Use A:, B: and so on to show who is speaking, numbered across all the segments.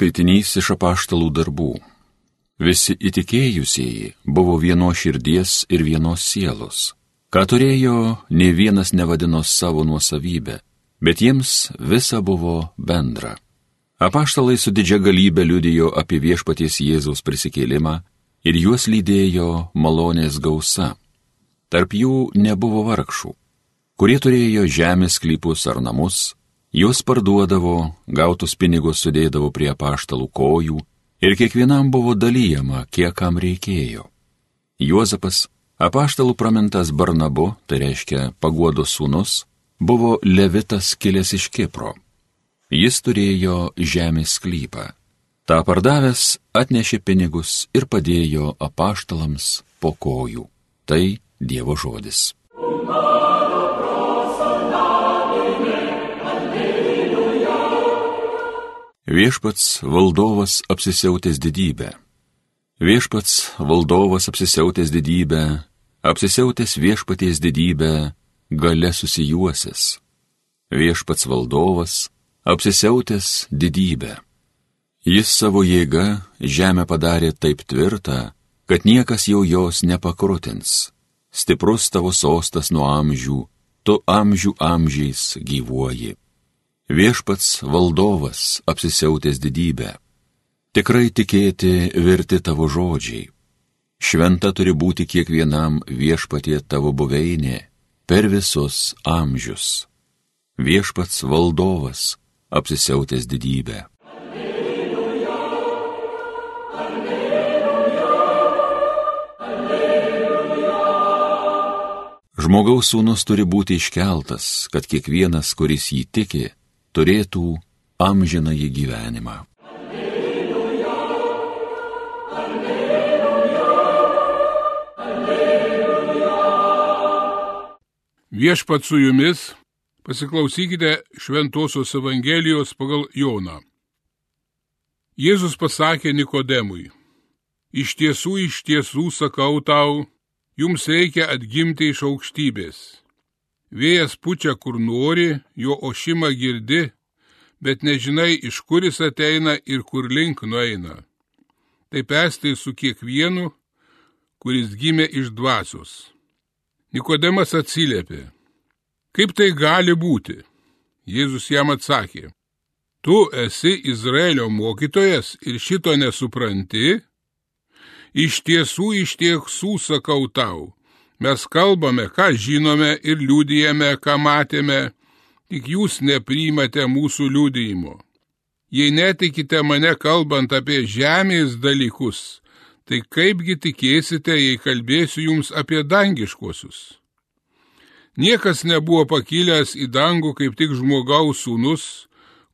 A: Skaitinys iš apaštalų darbų. Visi įtikėjusieji buvo vieno širdies ir vienos sielos. Ką turėjo, ne vienas nevadino savo nuosavybę, bet jiems visa buvo bendra. Apaštalai su didžia galybė liudijo apie viešpaties Jėzaus prisikėlimą ir juos lydėjo malonės gausa. Tarp jų nebuvo vargšų, kurie turėjo žemės klypus ar namus, Jūs parduodavo, gautus pinigus sudėdavo prie paštalų kojų ir kiekvienam buvo dalyjama, kiek kam reikėjo. Juozapas, apaštalų pramintas Barnabu, tai reiškia paguodo sūnus, buvo levitas kilęs iš Kipro. Jis turėjo žemės sklypą. Ta pardavęs atnešė pinigus ir padėjo apaštalams po kojų. Tai Dievo žodis. Viešpats valdovas apsisiautęs didybę. Viešpats valdovas apsisiautęs didybę, apsisiautęs viešpaties didybę, gale susijuosęs. Viešpats valdovas apsisiautęs didybę. Jis savo jėga žemę padarė taip tvirtą, kad niekas jau jos nepakrutins. Stiprus tavo sostas nuo amžių, tu amžių amžiais gyvuoji viešpats valdovas apsisiautęs didybę. Tikrai tikėti verti tavo žodžiai. Šventa turi būti kiekvienam viešpatie tavo buveinė per visus amžius. Viešpats valdovas apsisiautęs didybę. Žmogaus sūnus turi būti iškeltas, kad kiekvienas, kuris jį tiki, turėtų amžinąjį gyvenimą. Alleluja,
B: alleluja, alleluja. Viešpat su jumis, pasiklausykite Šventojios Evangelijos pagal Joną. Jėzus pasakė Nikodemui, iš tiesų, iš tiesų sakau tau, jums reikia atgimti iš aukštybės. Vėjas pučia kur nori, jo ošimą girdi, bet nežinai, iš kur jis ateina ir kur link nueina. Taip estai su kiekvienu, kuris gimė iš dvasios. Nikodemas atsiliepė. Kaip tai gali būti? Jėzus jam atsakė. Tu esi Izraelio mokytojas ir šito nesupranti? Iš tiesų, iš tiesų sakau tau, Mes kalbame, ką žinome ir liūdėjame, ką matėme, tik jūs nepriimate mūsų liūdėjimo. Jei netikite mane kalbant apie žemės dalykus, tai kaipgi tikėsite, jei kalbėsiu jums apie dangiškuosius? Niekas nebuvo pakilęs į dangų kaip tik žmogaus sūnus,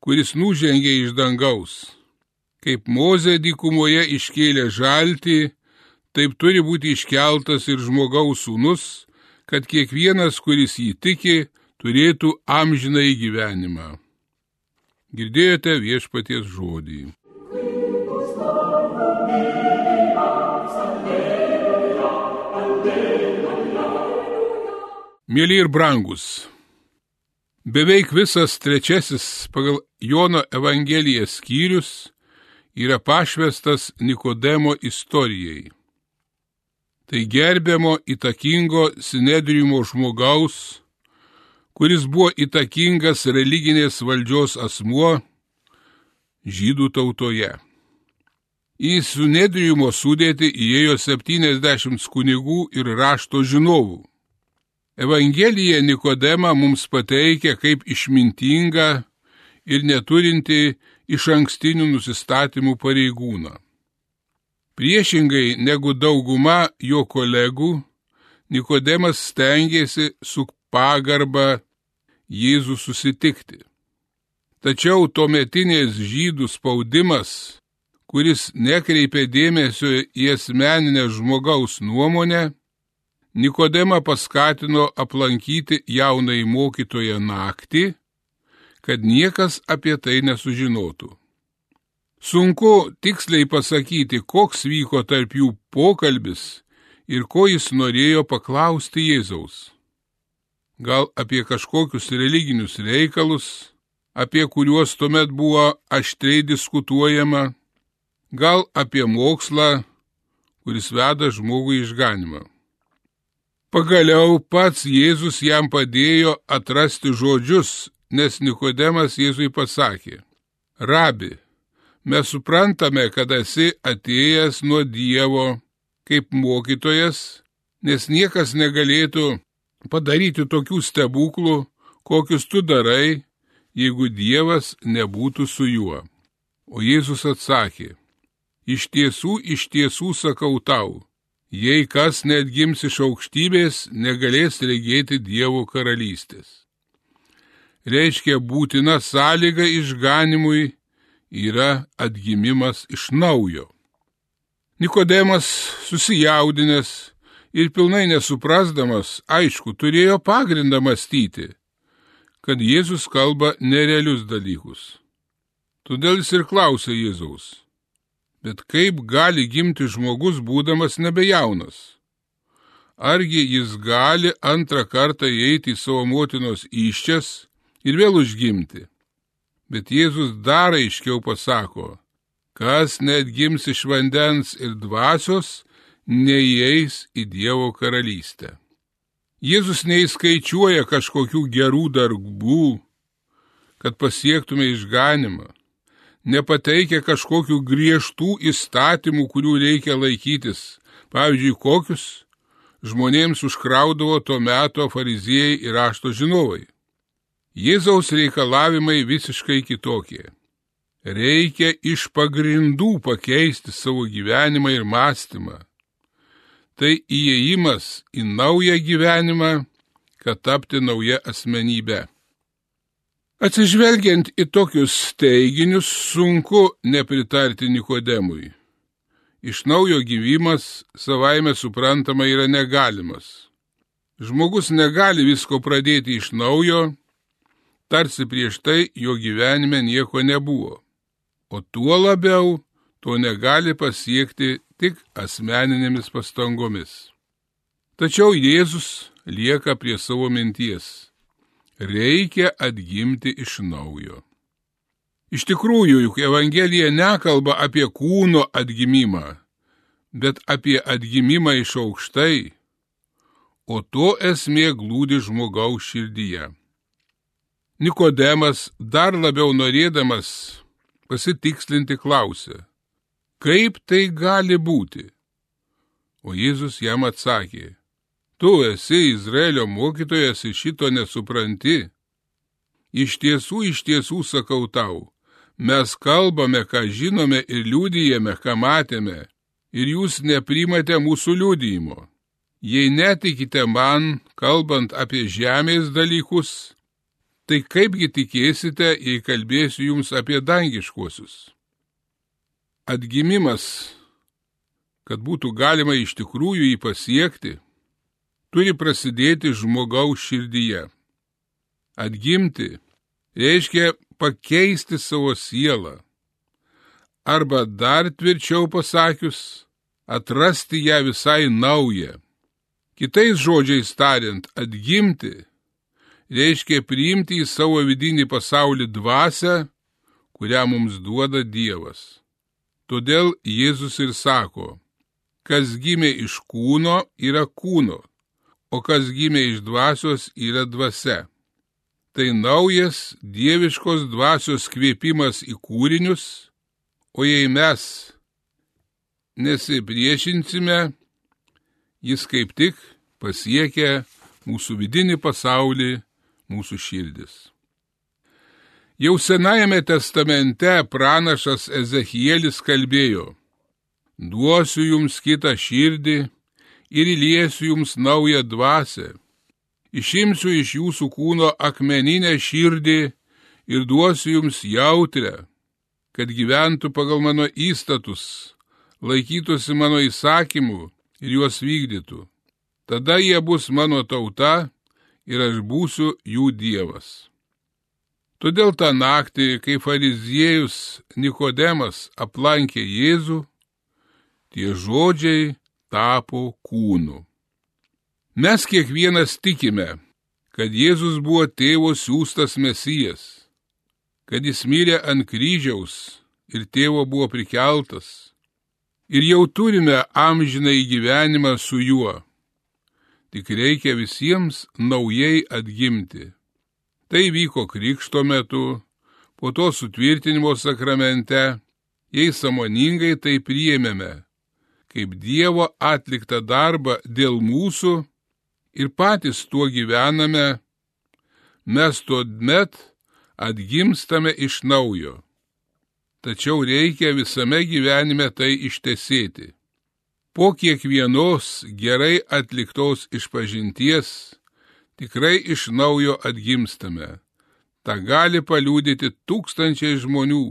B: kuris nužengė iš dangaus. Kaip Moze dykumoje iškėlė žaltį, taip turi būti iškeltas ir žmogaus sūnus, kad kiekvienas, kuris jį tiki, turėtų amžinai gyvenimą. Girdėjote viešpaties žodį. Mėly ir brangus, beveik visas trečiasis pagal Jono Evangeliją skyrius yra pašvestas Nikodemo istorijai. Tai gerbiamo įtakingo sinedriumo žmogaus, kuris buvo įtakingas religinės valdžios asmuo žydų tautoje. Į sinedriumo sudėti įėjo 70 kunigų ir rašto žinovų. Evangelija Nikodema mums pateikia kaip išmintingą ir neturinti iš ankstinių nusistatymų pareigūną. Priešingai negu dauguma jo kolegų, Nikodemas stengiasi su pagarba Jėzų susitikti. Tačiau tuometinės žydų spaudimas, kuris nekreipė dėmesio į asmeninę žmogaus nuomonę, Nikodemą paskatino aplankyti jaunai mokytoją naktį, kad niekas apie tai nesužinotų. Sunku tiksliai pasakyti, koks vyko tarp jų pokalbis ir ko jis norėjo paklausti Jėzaus. Gal apie kažkokius religinius reikalus, apie kuriuos tuomet buvo aštriai diskutuojama, gal apie mokslą, kuris veda žmogų išganimą. Pagaliau pats Jėzus jam padėjo atrasti žodžius, nes Nikodemas Jėzui pasakė, Rabi, mes suprantame, kad esi atėjęs nuo Dievo kaip mokytojas, nes niekas negalėtų padaryti tokių stebuklų, kokius tu darai, jeigu Dievas nebūtų su juo. O Jėzus atsakė, iš tiesų, iš tiesų sakau tau, jei kas net gims iš aukštybės, negalės regėti Dievo karalystės. Reiškia būtina sąlyga išganimui yra atgimimas iš naujo. Nikodemas susijaudinęs ir pilnai nesuprasdamas, aišku, turėjo pagrindą mąstyti, kad Jėzus kalba nerealius dalykus. Todėl jis ir klausė Jėzaus, bet kaip gali gimti žmogus būdamas nebejaunas? Argi jis gali antrą kartą įeiti į savo motinos iščias ir vėl užgimti? Bet Jėzus dar aiškiau pasako, kas net gims iš vandens ir dvasios, neįeis į Dievo karalystę. Jėzus neįskaičiuoja kažkokių gerų darbų, kad pasiektume išganimą, nepateikia kažkokių griežtų įstatymų, kurių reikia laikytis, pavyzdžiui, kokius žmonėms užkraudavo tuo metu fariziejai ir rašto žinovai. Jėzaus reikalavimai visiškai kitokie. Reikia iš pagrindų pakeisti savo gyvenimą ir mąstymą tai įėjimas į naują gyvenimą, kad tapti nauja asmenybė. Atsižvelgiant į tokius teiginius, sunku nepritarti Nikodemui. Iš naujo gyvimas savaime suprantama yra negalimas. Žmogus negali visko pradėti iš naujo, tarsi prieš tai jo gyvenime nieko nebuvo. O tuo labiau to negali pasiekti tik asmeninėmis pastangomis. Tačiau Jėzus lieka prie savo minties. Reikia atgimti iš naujo. Iš tikrųjų, juk Evangelija nekalba apie kūno atgimimą, bet apie atgimimą iš aukštai, o to esmė glūdi žmogaus širdyje. Nikodemas dar labiau norėdamas pasitikslinti klausė, Kaip tai gali būti? O Jėzus jam atsakė, tu esi Izraelio mokytojas ir šito nesupranti. Iš tiesų, iš tiesų sakau tau, mes kalbame, ką žinome ir liūdijame, ką matėme, ir jūs neprimate mūsų liūdijimo. Jei netikite man, kalbant apie žemės dalykus, tai kaipgi tikėsite, jei kalbėsiu jums apie dangiškuosius? atgimimas, kad būtų galima iš tikrųjų jį pasiekti, turi prasidėti žmogaus širdyje. Atgimti reiškia pakeisti savo sielą. Arba dar tvirčiau pasakius, atrasti ją visai naują. Kitais žodžiais tariant, atgimti reiškia priimti į savo vidinį pasaulį dvasę, kurią mums duoda Dievas. Todėl Jėzus ir sako, kas gimė iš kūno yra kūno, o kas gimė iš dvasios yra dvasia. Tai naujas dieviškos dvasios kvėpimas į kūrinius, o jei mes nesipriešinsime, jis kaip tik pasiekia mūsų vidinį pasaulį, mūsų širdis. Jau Senajame testamente pranašas Ezekielis kalbėjo, duosiu jums kitą širdį ir įliesiu jums naują dvasę, išimsiu iš jūsų kūno akmeninę širdį ir duosiu jums jautrę, kad gyventų pagal mano įstatus, laikytųsi mano įsakymų ir juos vykdytų. Tada jie bus mano tauta ir aš būsiu jų dievas. Todėl tą naktį, kai fariziejus Nikodemas aplankė Jėzų, tie žodžiai tapo kūnu. Mes kiekvienas tikime, kad Jėzus buvo tėvo siūstas mesijas. kad jis mirė ant kryžiaus ir tėvo buvo prikeltas. Ir jau turime amžinai gyvenimą su juo. Tik reikia visiems naujai atgimti. Tai vyko krikšto metu, po to sutvirtinimo sakramente, jei samoningai tai priėmėme, kaip Dievo atliktą darbą dėl mūsų ir patys tuo gyvename, mes tuomet atgimstame iš naujo. Tačiau reikia visame gyvenime tai ištesėti. Po kiekvienos gerai atliktos išpažinties tikrai iš naujo atgimstame. Ta gali paliūdyti tūkstančiai žmonių.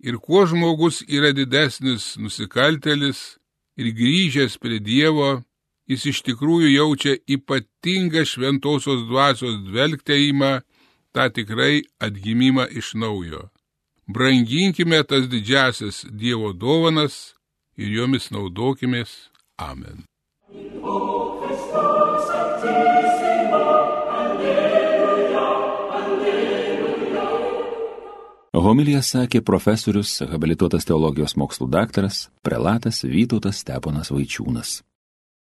B: Ir kuo žmogus yra didesnis nusikaltelis ir grįžęs prie Dievo, jis iš tikrųjų jaučia ypatingą šventosios dvasios dvelgtėjimą tą tikrai atgimimą iš naujo. Branginkime tas didžiasias Dievo dovanas ir jomis naudokimės. Amen.
A: Homilija sakė profesorius, habilituotas teologijos mokslų daktaras, prelatas Vytautas Steponas Vaičiūnas.